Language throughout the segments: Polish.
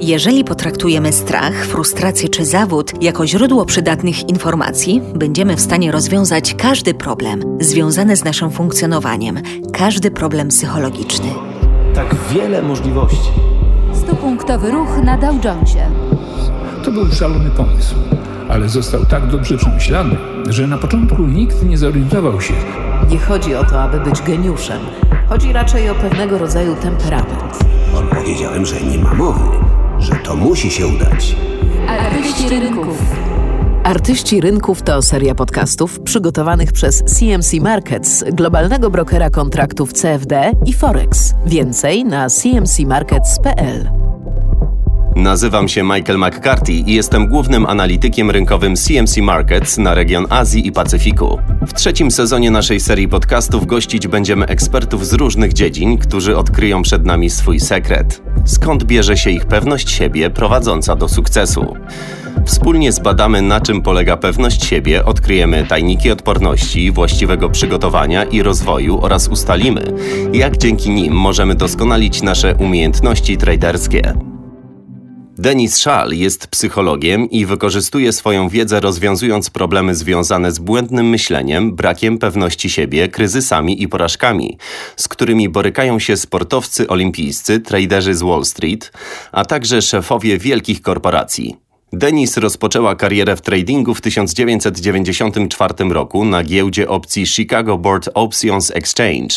Jeżeli potraktujemy strach, frustrację czy zawód jako źródło przydatnych informacji, będziemy w stanie rozwiązać każdy problem związany z naszym funkcjonowaniem, każdy problem psychologiczny. Tak wiele możliwości. Stupunktowy ruch na Dow Jonesie. To był szalony pomysł, ale został tak dobrze przemyślany, że na początku nikt nie zorientował się. Nie chodzi o to, aby być geniuszem. Chodzi raczej o pewnego rodzaju temperament. Powiedziałem, że nie ma mowy, że to musi się udać. Artyści rynków. Artyści Rynków to seria podcastów przygotowanych przez CMC Markets, globalnego brokera kontraktów CFD i Forex. Więcej na cmcmarkets.pl. Nazywam się Michael McCarthy i jestem głównym analitykiem rynkowym CMC Markets na region Azji i Pacyfiku. W trzecim sezonie naszej serii podcastów gościć będziemy ekspertów z różnych dziedzin, którzy odkryją przed nami swój sekret. Skąd bierze się ich pewność siebie prowadząca do sukcesu? Wspólnie zbadamy, na czym polega pewność siebie, odkryjemy tajniki odporności, właściwego przygotowania i rozwoju oraz ustalimy, jak dzięki nim możemy doskonalić nasze umiejętności traderskie. Denis Schall jest psychologiem i wykorzystuje swoją wiedzę rozwiązując problemy związane z błędnym myśleniem, brakiem pewności siebie, kryzysami i porażkami, z którymi borykają się sportowcy olimpijscy, traderzy z Wall Street, a także szefowie wielkich korporacji. Denis rozpoczęła karierę w tradingu w 1994 roku na giełdzie opcji Chicago Board Options Exchange,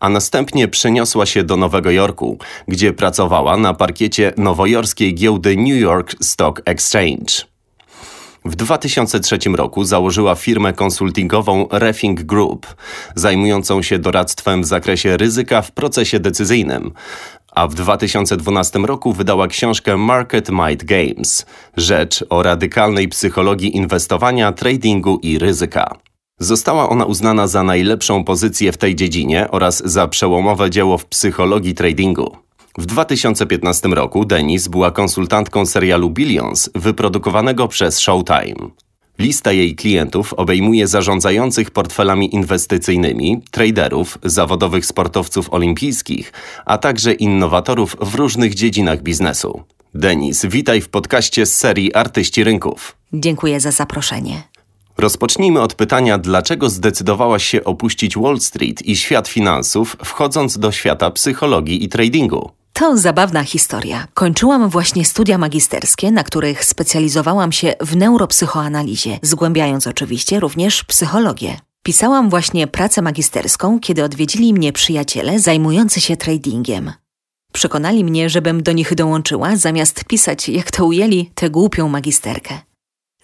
a następnie przeniosła się do Nowego Jorku, gdzie pracowała na parkiecie nowojorskiej giełdy New York Stock Exchange. W 2003 roku założyła firmę konsultingową Refing Group, zajmującą się doradztwem w zakresie ryzyka w procesie decyzyjnym, a w 2012 roku wydała książkę Market Might Games Rzecz o radykalnej psychologii inwestowania, tradingu i ryzyka. Została ona uznana za najlepszą pozycję w tej dziedzinie oraz za przełomowe dzieło w psychologii tradingu. W 2015 roku Denis była konsultantką serialu Billions wyprodukowanego przez Showtime. Lista jej klientów obejmuje zarządzających portfelami inwestycyjnymi, traderów, zawodowych sportowców olimpijskich, a także innowatorów w różnych dziedzinach biznesu. Denis, witaj w podcaście z serii Artyści Rynków. Dziękuję za zaproszenie. Rozpocznijmy od pytania, dlaczego zdecydowałaś się opuścić Wall Street i świat finansów, wchodząc do świata psychologii i tradingu? To zabawna historia. Kończyłam właśnie studia magisterskie, na których specjalizowałam się w neuropsychoanalizie, zgłębiając oczywiście również psychologię. Pisałam właśnie pracę magisterską, kiedy odwiedzili mnie przyjaciele zajmujący się tradingiem. Przekonali mnie, żebym do nich dołączyła, zamiast pisać, jak to ujęli, tę głupią magisterkę.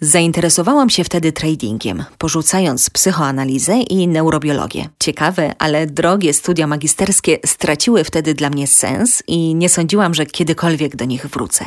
Zainteresowałam się wtedy tradingiem, porzucając psychoanalizę i neurobiologię. Ciekawe, ale drogie studia magisterskie straciły wtedy dla mnie sens i nie sądziłam, że kiedykolwiek do nich wrócę.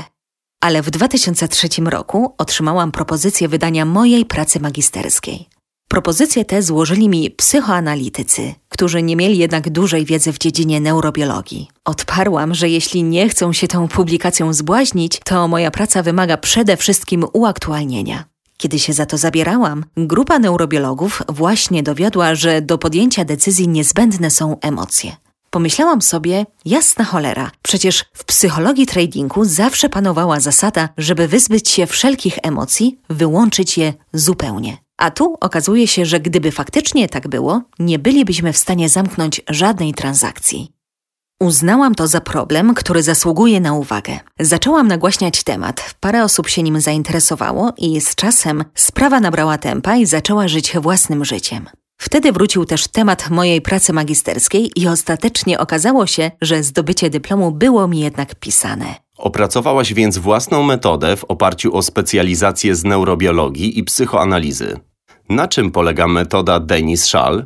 Ale w 2003 roku otrzymałam propozycję wydania mojej pracy magisterskiej. Propozycję tę złożyli mi psychoanalitycy, którzy nie mieli jednak dużej wiedzy w dziedzinie neurobiologii. Odparłam, że jeśli nie chcą się tą publikacją zbłaźnić, to moja praca wymaga przede wszystkim uaktualnienia. Kiedy się za to zabierałam, grupa neurobiologów właśnie dowiodła, że do podjęcia decyzji niezbędne są emocje. Pomyślałam sobie, jasna cholera, przecież w psychologii tradingu zawsze panowała zasada, żeby wyzbyć się wszelkich emocji, wyłączyć je zupełnie. A tu okazuje się, że gdyby faktycznie tak było, nie bylibyśmy w stanie zamknąć żadnej transakcji. Uznałam to za problem, który zasługuje na uwagę. Zaczęłam nagłaśniać temat, parę osób się nim zainteresowało i z czasem sprawa nabrała tempa i zaczęła żyć własnym życiem. Wtedy wrócił też temat mojej pracy magisterskiej i ostatecznie okazało się, że zdobycie dyplomu było mi jednak pisane. Opracowałaś więc własną metodę w oparciu o specjalizację z neurobiologii i psychoanalizy. Na czym polega metoda Denis Schall?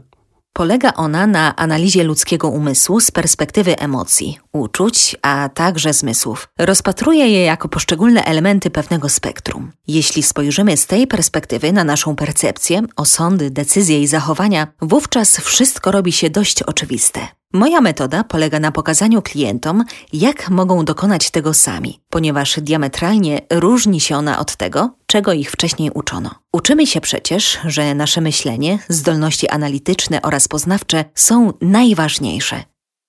Polega ona na analizie ludzkiego umysłu z perspektywy emocji, uczuć, a także zmysłów. Rozpatruje je jako poszczególne elementy pewnego spektrum. Jeśli spojrzymy z tej perspektywy na naszą percepcję, osądy, decyzje i zachowania, wówczas wszystko robi się dość oczywiste. Moja metoda polega na pokazaniu klientom, jak mogą dokonać tego sami, ponieważ diametralnie różni się ona od tego, czego ich wcześniej uczono. Uczymy się przecież, że nasze myślenie, zdolności analityczne oraz poznawcze są najważniejsze.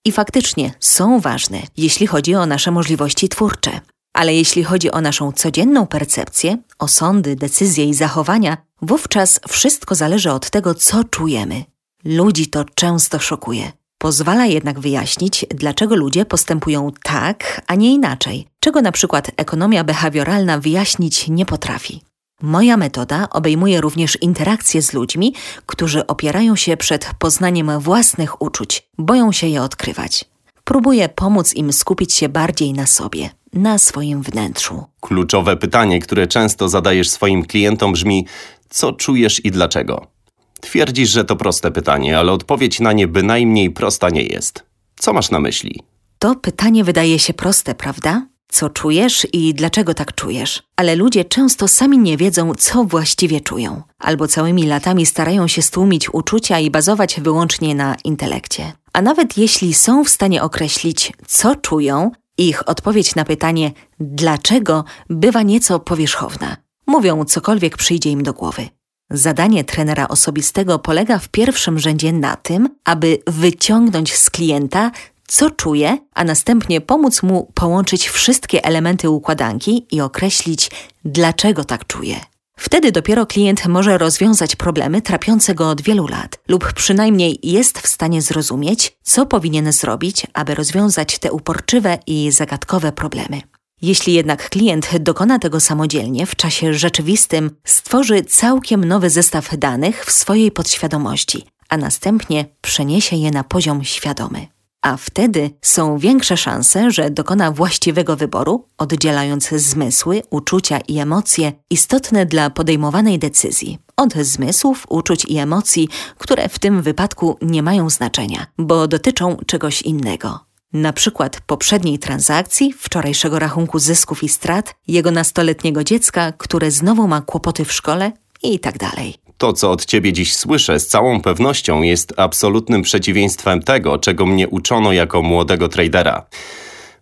I faktycznie są ważne, jeśli chodzi o nasze możliwości twórcze. Ale jeśli chodzi o naszą codzienną percepcję, osądy, decyzje i zachowania, wówczas wszystko zależy od tego, co czujemy. Ludzi to często szokuje. Pozwala jednak wyjaśnić, dlaczego ludzie postępują tak, a nie inaczej, czego na przykład ekonomia behawioralna wyjaśnić nie potrafi. Moja metoda obejmuje również interakcje z ludźmi, którzy opierają się przed poznaniem własnych uczuć, boją się je odkrywać. Próbuję pomóc im skupić się bardziej na sobie, na swoim wnętrzu. Kluczowe pytanie, które często zadajesz swoim klientom brzmi: co czujesz i dlaczego? Twierdzisz, że to proste pytanie, ale odpowiedź na nie bynajmniej prosta nie jest. Co masz na myśli? To pytanie wydaje się proste, prawda? Co czujesz i dlaczego tak czujesz? Ale ludzie często sami nie wiedzą, co właściwie czują, albo całymi latami starają się stłumić uczucia i bazować wyłącznie na intelekcie. A nawet jeśli są w stanie określić, co czują, ich odpowiedź na pytanie dlaczego bywa nieco powierzchowna. Mówią cokolwiek przyjdzie im do głowy. Zadanie trenera osobistego polega w pierwszym rzędzie na tym, aby wyciągnąć z klienta, co czuje, a następnie pomóc mu połączyć wszystkie elementy układanki i określić, dlaczego tak czuje. Wtedy dopiero klient może rozwiązać problemy trapiące go od wielu lat, lub przynajmniej jest w stanie zrozumieć, co powinien zrobić, aby rozwiązać te uporczywe i zagadkowe problemy. Jeśli jednak klient dokona tego samodzielnie w czasie rzeczywistym, stworzy całkiem nowy zestaw danych w swojej podświadomości, a następnie przeniesie je na poziom świadomy. A wtedy są większe szanse, że dokona właściwego wyboru, oddzielając zmysły, uczucia i emocje istotne dla podejmowanej decyzji od zmysłów, uczuć i emocji, które w tym wypadku nie mają znaczenia, bo dotyczą czegoś innego na przykład poprzedniej transakcji, wczorajszego rachunku zysków i strat, jego nastoletniego dziecka, które znowu ma kłopoty w szkole i tak dalej. To, co od ciebie dziś słyszę, z całą pewnością jest absolutnym przeciwieństwem tego, czego mnie uczono jako młodego tradera.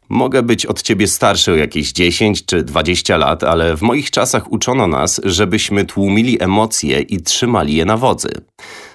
Mogę być od ciebie starszy o jakieś 10 czy 20 lat, ale w moich czasach uczono nas, żebyśmy tłumili emocje i trzymali je na wodzy.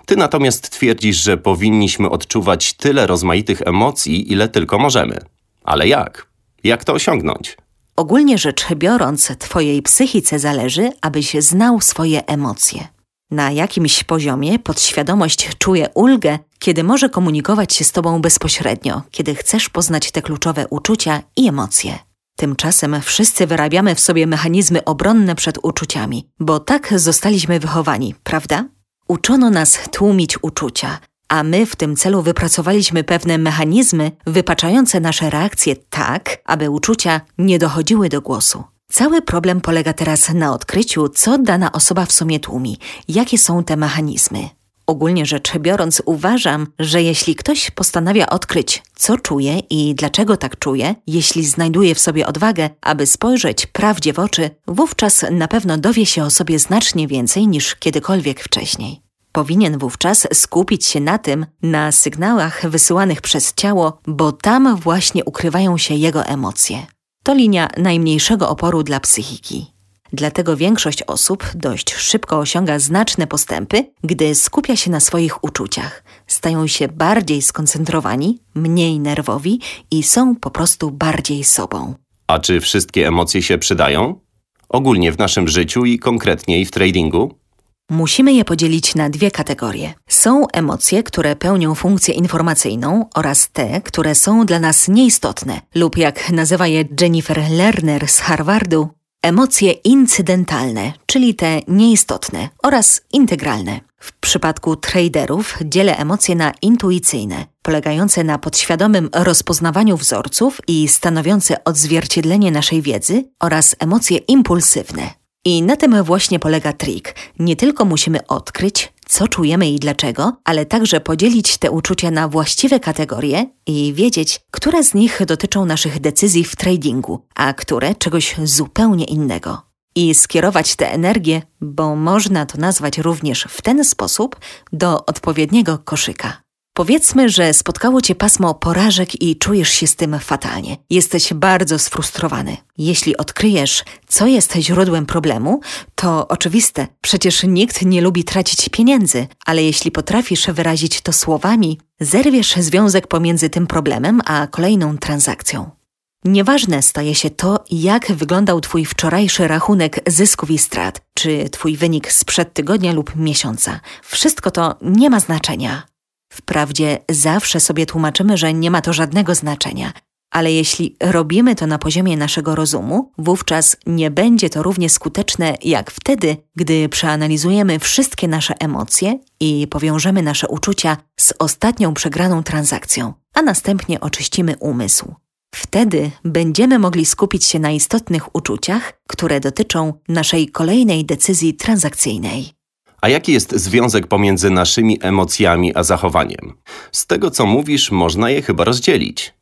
Ty natomiast twierdzisz, że powinniśmy odczuwać tyle rozmaitych emocji, ile tylko możemy. Ale jak? Jak to osiągnąć? Ogólnie rzecz biorąc, Twojej psychice zależy, abyś znał swoje emocje. Na jakimś poziomie podświadomość czuje ulgę, kiedy może komunikować się z Tobą bezpośrednio, kiedy chcesz poznać te kluczowe uczucia i emocje. Tymczasem wszyscy wyrabiamy w sobie mechanizmy obronne przed uczuciami, bo tak zostaliśmy wychowani, prawda? Uczono nas tłumić uczucia, a my w tym celu wypracowaliśmy pewne mechanizmy wypaczające nasze reakcje tak, aby uczucia nie dochodziły do głosu. Cały problem polega teraz na odkryciu, co dana osoba w sumie tłumi, jakie są te mechanizmy. Ogólnie rzecz biorąc, uważam, że jeśli ktoś postanawia odkryć, co czuje i dlaczego tak czuje, jeśli znajduje w sobie odwagę, aby spojrzeć prawdzie w oczy, wówczas na pewno dowie się o sobie znacznie więcej niż kiedykolwiek wcześniej. Powinien wówczas skupić się na tym, na sygnałach wysyłanych przez ciało, bo tam właśnie ukrywają się jego emocje. To linia najmniejszego oporu dla psychiki. Dlatego większość osób dość szybko osiąga znaczne postępy, gdy skupia się na swoich uczuciach. Stają się bardziej skoncentrowani, mniej nerwowi i są po prostu bardziej sobą. A czy wszystkie emocje się przydają? Ogólnie w naszym życiu i konkretniej w tradingu? Musimy je podzielić na dwie kategorie. Są emocje, które pełnią funkcję informacyjną oraz te, które są dla nas nieistotne, lub jak nazywa je Jennifer Lerner z Harvardu, emocje incydentalne, czyli te nieistotne oraz integralne. W przypadku traderów dzielę emocje na intuicyjne, polegające na podświadomym rozpoznawaniu wzorców i stanowiące odzwierciedlenie naszej wiedzy, oraz emocje impulsywne, i na tym właśnie polega trik. Nie tylko musimy odkryć, co czujemy i dlaczego, ale także podzielić te uczucia na właściwe kategorie i wiedzieć, które z nich dotyczą naszych decyzji w tradingu, a które czegoś zupełnie innego. I skierować tę energię, bo można to nazwać również w ten sposób, do odpowiedniego koszyka. Powiedzmy, że spotkało cię pasmo porażek i czujesz się z tym fatalnie. Jesteś bardzo sfrustrowany. Jeśli odkryjesz, co jest źródłem problemu, to oczywiste, przecież nikt nie lubi tracić pieniędzy, ale jeśli potrafisz wyrazić to słowami, zerwiesz związek pomiędzy tym problemem a kolejną transakcją. Nieważne staje się to, jak wyglądał Twój wczorajszy rachunek zysków i strat, czy Twój wynik sprzed tygodnia lub miesiąca. Wszystko to nie ma znaczenia. Wprawdzie zawsze sobie tłumaczymy, że nie ma to żadnego znaczenia, ale jeśli robimy to na poziomie naszego rozumu, wówczas nie będzie to równie skuteczne jak wtedy, gdy przeanalizujemy wszystkie nasze emocje i powiążemy nasze uczucia z ostatnią przegraną transakcją, a następnie oczyścimy umysł. Wtedy będziemy mogli skupić się na istotnych uczuciach, które dotyczą naszej kolejnej decyzji transakcyjnej. A jaki jest związek pomiędzy naszymi emocjami a zachowaniem? Z tego co mówisz, można je chyba rozdzielić.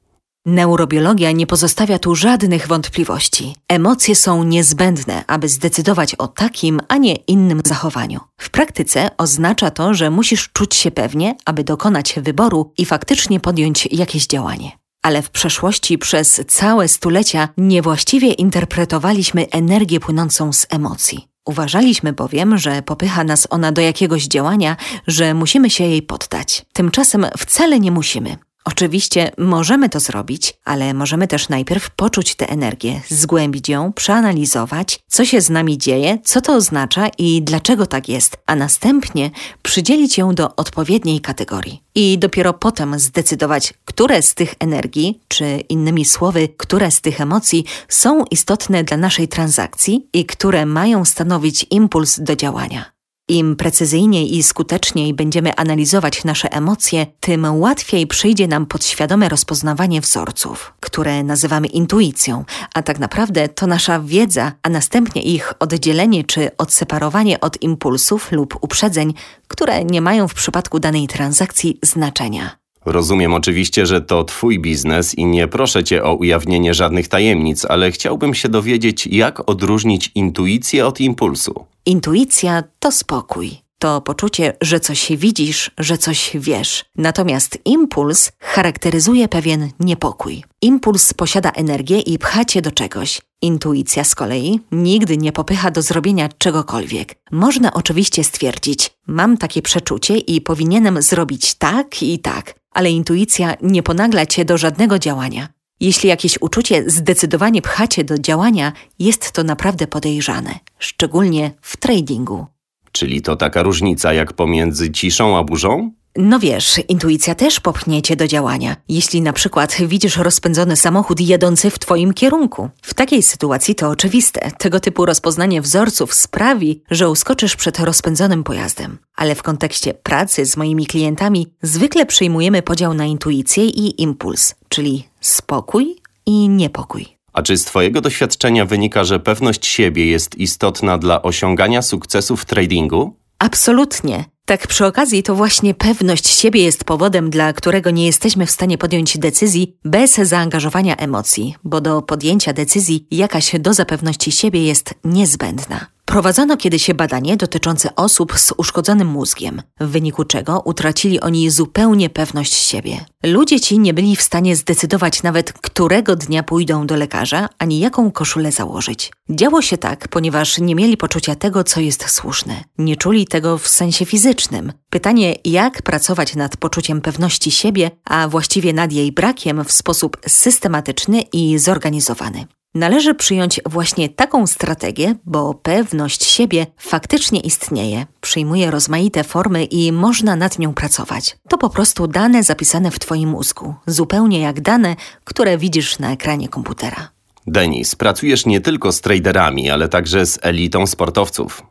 Neurobiologia nie pozostawia tu żadnych wątpliwości. Emocje są niezbędne, aby zdecydować o takim, a nie innym zachowaniu. W praktyce oznacza to, że musisz czuć się pewnie, aby dokonać wyboru i faktycznie podjąć jakieś działanie. Ale w przeszłości przez całe stulecia niewłaściwie interpretowaliśmy energię płynącą z emocji. Uważaliśmy bowiem, że popycha nas ona do jakiegoś działania, że musimy się jej poddać. Tymczasem wcale nie musimy. Oczywiście możemy to zrobić, ale możemy też najpierw poczuć tę energię, zgłębić ją, przeanalizować, co się z nami dzieje, co to oznacza i dlaczego tak jest, a następnie przydzielić ją do odpowiedniej kategorii. I dopiero potem zdecydować, które z tych energii, czy innymi słowy, które z tych emocji są istotne dla naszej transakcji i które mają stanowić impuls do działania. Im precyzyjniej i skuteczniej będziemy analizować nasze emocje, tym łatwiej przyjdzie nam podświadome rozpoznawanie wzorców, które nazywamy intuicją, a tak naprawdę to nasza wiedza, a następnie ich oddzielenie czy odseparowanie od impulsów lub uprzedzeń, które nie mają w przypadku danej transakcji znaczenia. Rozumiem oczywiście, że to Twój biznes i nie proszę Cię o ujawnienie żadnych tajemnic, ale chciałbym się dowiedzieć, jak odróżnić intuicję od impulsu. Intuicja to spokój. To poczucie, że coś widzisz, że coś wiesz. Natomiast impuls charakteryzuje pewien niepokój. Impuls posiada energię i pcha cię do czegoś. Intuicja z kolei nigdy nie popycha do zrobienia czegokolwiek. Można oczywiście stwierdzić, mam takie przeczucie i powinienem zrobić tak i tak, ale intuicja nie ponagla cię do żadnego działania. Jeśli jakieś uczucie zdecydowanie pchacie do działania, jest to naprawdę podejrzane, szczególnie w tradingu. Czyli to taka różnica jak pomiędzy ciszą a burzą? No wiesz, intuicja też popchnie cię do działania. Jeśli na przykład widzisz rozpędzony samochód jadący w twoim kierunku. W takiej sytuacji to oczywiste. Tego typu rozpoznanie wzorców sprawi, że uskoczysz przed rozpędzonym pojazdem. Ale w kontekście pracy z moimi klientami zwykle przyjmujemy podział na intuicję i impuls, czyli spokój i niepokój. A czy z Twojego doświadczenia wynika, że pewność siebie jest istotna dla osiągania sukcesu w tradingu? Absolutnie. Tak przy okazji to właśnie pewność siebie jest powodem, dla którego nie jesteśmy w stanie podjąć decyzji bez zaangażowania emocji, bo do podjęcia decyzji jakaś doza pewności siebie jest niezbędna. Prowadzono kiedyś badanie dotyczące osób z uszkodzonym mózgiem, w wyniku czego utracili oni zupełnie pewność siebie. Ludzie ci nie byli w stanie zdecydować nawet, którego dnia pójdą do lekarza, ani jaką koszulę założyć. Działo się tak, ponieważ nie mieli poczucia tego, co jest słuszne. Nie czuli tego w sensie fizycznym. Pytanie, jak pracować nad poczuciem pewności siebie, a właściwie nad jej brakiem w sposób systematyczny i zorganizowany. Należy przyjąć właśnie taką strategię, bo pewność siebie faktycznie istnieje, przyjmuje rozmaite formy i można nad nią pracować. To po prostu dane zapisane w Twoim mózgu, zupełnie jak dane, które widzisz na ekranie komputera. Denis, pracujesz nie tylko z traderami, ale także z elitą sportowców.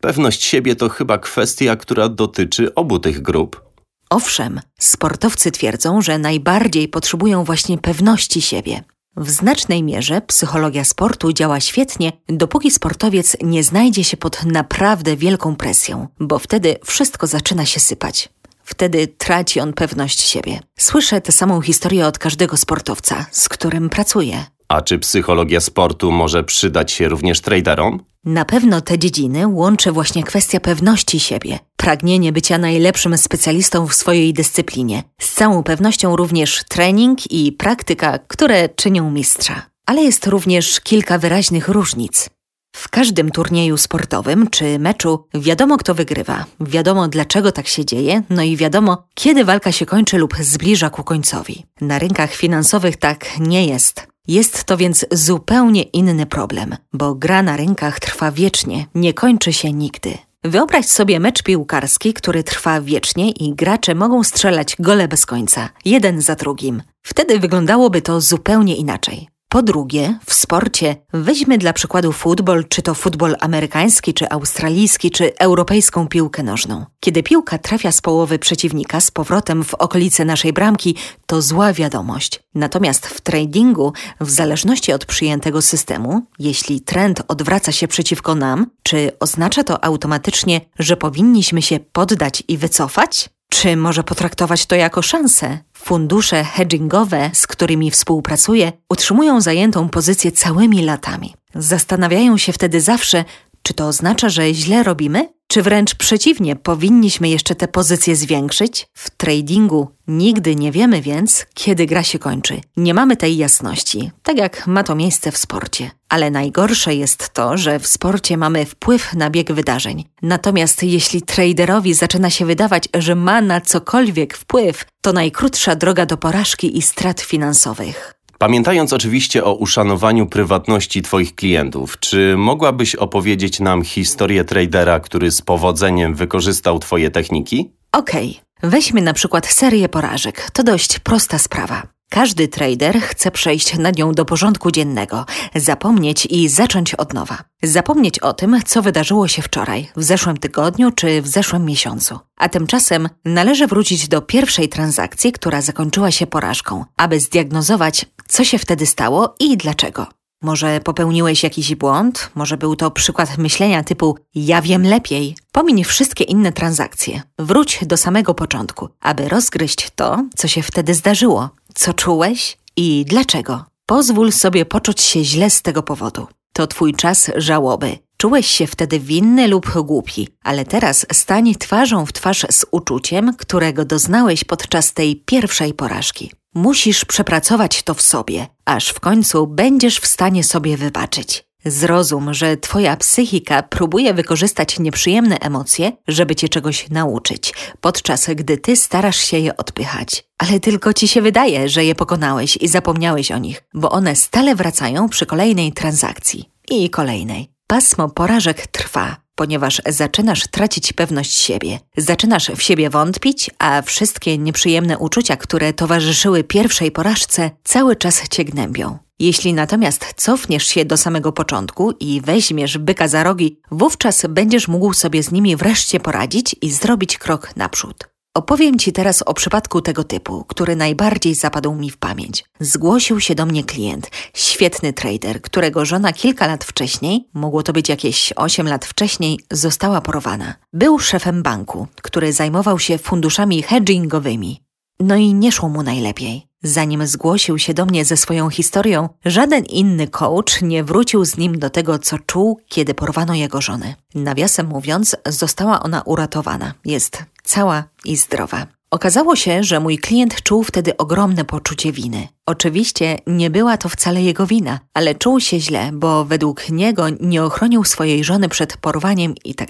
Pewność siebie to chyba kwestia, która dotyczy obu tych grup. Owszem, sportowcy twierdzą, że najbardziej potrzebują właśnie pewności siebie. W znacznej mierze psychologia sportu działa świetnie, dopóki sportowiec nie znajdzie się pod naprawdę wielką presją, bo wtedy wszystko zaczyna się sypać. Wtedy traci on pewność siebie. Słyszę tę samą historię od każdego sportowca, z którym pracuję. A czy psychologia sportu może przydać się również traderom? Na pewno te dziedziny łączy właśnie kwestia pewności siebie, pragnienie bycia najlepszym specjalistą w swojej dyscyplinie, z całą pewnością również trening i praktyka, które czynią mistrza. Ale jest również kilka wyraźnych różnic. W każdym turnieju sportowym czy meczu wiadomo, kto wygrywa, wiadomo, dlaczego tak się dzieje, no i wiadomo, kiedy walka się kończy lub zbliża ku końcowi. Na rynkach finansowych tak nie jest. Jest to więc zupełnie inny problem, bo gra na rynkach trwa wiecznie, nie kończy się nigdy. Wyobraź sobie mecz piłkarski, który trwa wiecznie i gracze mogą strzelać gole bez końca, jeden za drugim. Wtedy wyglądałoby to zupełnie inaczej. Po drugie, w sporcie weźmy dla przykładu futbol, czy to futbol amerykański, czy australijski, czy europejską piłkę nożną. Kiedy piłka trafia z połowy przeciwnika z powrotem w okolice naszej bramki, to zła wiadomość. Natomiast w tradingu, w zależności od przyjętego systemu, jeśli trend odwraca się przeciwko nam, czy oznacza to automatycznie, że powinniśmy się poddać i wycofać? Czy może potraktować to jako szansę? Fundusze hedgingowe, z którymi współpracuję, utrzymują zajętą pozycję całymi latami. Zastanawiają się wtedy zawsze, czy to oznacza, że źle robimy? Czy wręcz przeciwnie, powinniśmy jeszcze te pozycje zwiększyć? W tradingu nigdy nie wiemy więc, kiedy gra się kończy. Nie mamy tej jasności, tak jak ma to miejsce w sporcie. Ale najgorsze jest to, że w sporcie mamy wpływ na bieg wydarzeń. Natomiast jeśli traderowi zaczyna się wydawać, że ma na cokolwiek wpływ, to najkrótsza droga do porażki i strat finansowych. Pamiętając oczywiście o uszanowaniu prywatności Twoich klientów, czy mogłabyś opowiedzieć nam historię tradera, który z powodzeniem wykorzystał Twoje techniki? Okej, okay. weźmy na przykład serię porażek. To dość prosta sprawa. Każdy trader chce przejść nad nią do porządku dziennego, zapomnieć i zacząć od nowa. Zapomnieć o tym, co wydarzyło się wczoraj, w zeszłym tygodniu czy w zeszłym miesiącu. A tymczasem należy wrócić do pierwszej transakcji, która zakończyła się porażką, aby zdiagnozować, co się wtedy stało i dlaczego. Może popełniłeś jakiś błąd? Może był to przykład myślenia typu ja wiem lepiej. Pomiń wszystkie inne transakcje. Wróć do samego początku, aby rozgryźć to, co się wtedy zdarzyło. Co czułeś i dlaczego? Pozwól sobie poczuć się źle z tego powodu. To twój czas żałoby. Czułeś się wtedy winny lub głupi, ale teraz stań twarzą w twarz z uczuciem, którego doznałeś podczas tej pierwszej porażki. Musisz przepracować to w sobie, aż w końcu będziesz w stanie sobie wybaczyć. Zrozum, że twoja psychika próbuje wykorzystać nieprzyjemne emocje, żeby cię czegoś nauczyć, podczas gdy ty starasz się je odpychać. Ale tylko ci się wydaje, że je pokonałeś i zapomniałeś o nich, bo one stale wracają przy kolejnej transakcji i kolejnej. Pasmo porażek trwa, ponieważ zaczynasz tracić pewność siebie, zaczynasz w siebie wątpić, a wszystkie nieprzyjemne uczucia, które towarzyszyły pierwszej porażce, cały czas cię gnębią. Jeśli natomiast cofniesz się do samego początku i weźmiesz byka za rogi, wówczas będziesz mógł sobie z nimi wreszcie poradzić i zrobić krok naprzód. Opowiem Ci teraz o przypadku tego typu, który najbardziej zapadł mi w pamięć. Zgłosił się do mnie klient, świetny trader, którego żona kilka lat wcześniej, mogło to być jakieś 8 lat wcześniej, została porowana. Był szefem banku, który zajmował się funduszami hedgingowymi. No i nie szło mu najlepiej. Zanim zgłosił się do mnie ze swoją historią, żaden inny coach nie wrócił z nim do tego, co czuł, kiedy porwano jego żonę. Nawiasem mówiąc, została ona uratowana. Jest cała i zdrowa. Okazało się, że mój klient czuł wtedy ogromne poczucie winy. Oczywiście nie była to wcale jego wina, ale czuł się źle, bo według niego nie ochronił swojej żony przed porwaniem i tak.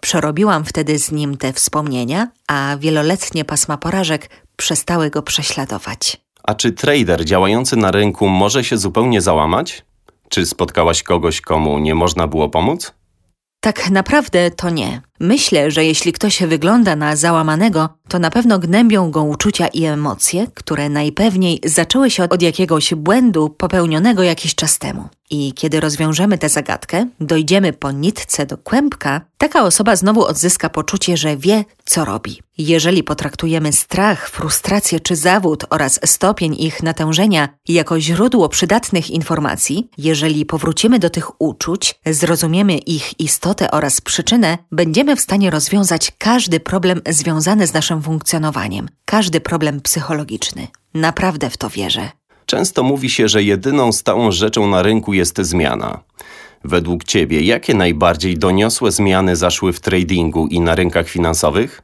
Przerobiłam wtedy z nim te wspomnienia, a wieloletnie pasma porażek przestały go prześladować. A czy trader działający na rynku może się zupełnie załamać? Czy spotkałaś kogoś, komu nie można było pomóc? Tak naprawdę to nie. Myślę, że jeśli ktoś wygląda na załamanego, to na pewno gnębią go uczucia i emocje, które najpewniej zaczęły się od jakiegoś błędu popełnionego jakiś czas temu. I kiedy rozwiążemy tę zagadkę, dojdziemy po nitce do kłębka, taka osoba znowu odzyska poczucie, że wie, co robi. Jeżeli potraktujemy strach, frustrację czy zawód oraz stopień ich natężenia jako źródło przydatnych informacji, jeżeli powrócimy do tych uczuć, zrozumiemy ich istotę oraz przyczynę, będziemy w stanie rozwiązać każdy problem związany z naszym funkcjonowaniem, każdy problem psychologiczny. Naprawdę w to wierzę. Często mówi się, że jedyną stałą rzeczą na rynku jest zmiana. Według Ciebie, jakie najbardziej doniosłe zmiany zaszły w tradingu i na rynkach finansowych?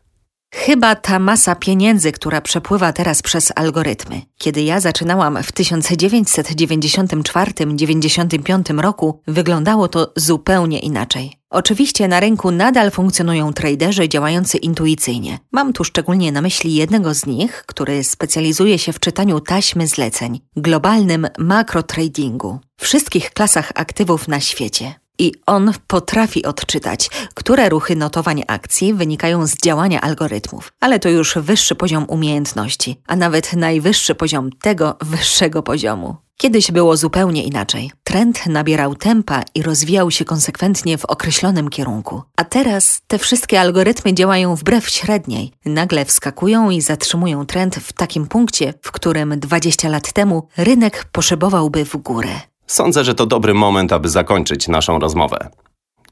Chyba ta masa pieniędzy, która przepływa teraz przez algorytmy. Kiedy ja zaczynałam w 1994-95 roku, wyglądało to zupełnie inaczej. Oczywiście na rynku nadal funkcjonują traderzy działający intuicyjnie. Mam tu szczególnie na myśli jednego z nich, który specjalizuje się w czytaniu taśmy zleceń, globalnym makrotradingu, wszystkich klasach aktywów na świecie. I on potrafi odczytać, które ruchy notowań akcji wynikają z działania algorytmów. Ale to już wyższy poziom umiejętności, a nawet najwyższy poziom tego wyższego poziomu. Kiedyś było zupełnie inaczej. Trend nabierał tempa i rozwijał się konsekwentnie w określonym kierunku. A teraz te wszystkie algorytmy działają wbrew średniej. Nagle wskakują i zatrzymują trend w takim punkcie, w którym 20 lat temu rynek poszybowałby w górę. Sądzę, że to dobry moment, aby zakończyć naszą rozmowę.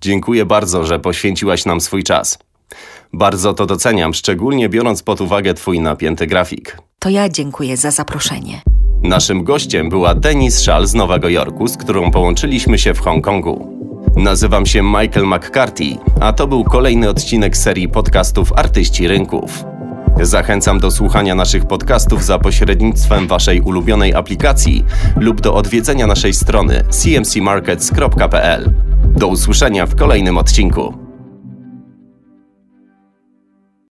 Dziękuję bardzo, że poświęciłaś nam swój czas. Bardzo to doceniam, szczególnie biorąc pod uwagę Twój napięty grafik. To ja dziękuję za zaproszenie. Naszym gościem była Denise Schall z Nowego Jorku, z którą połączyliśmy się w Hongkongu. Nazywam się Michael McCarthy, a to był kolejny odcinek serii podcastów Artyści Rynków. Zachęcam do słuchania naszych podcastów za pośrednictwem Waszej ulubionej aplikacji lub do odwiedzenia naszej strony cmcmarkets.pl. Do usłyszenia w kolejnym odcinku.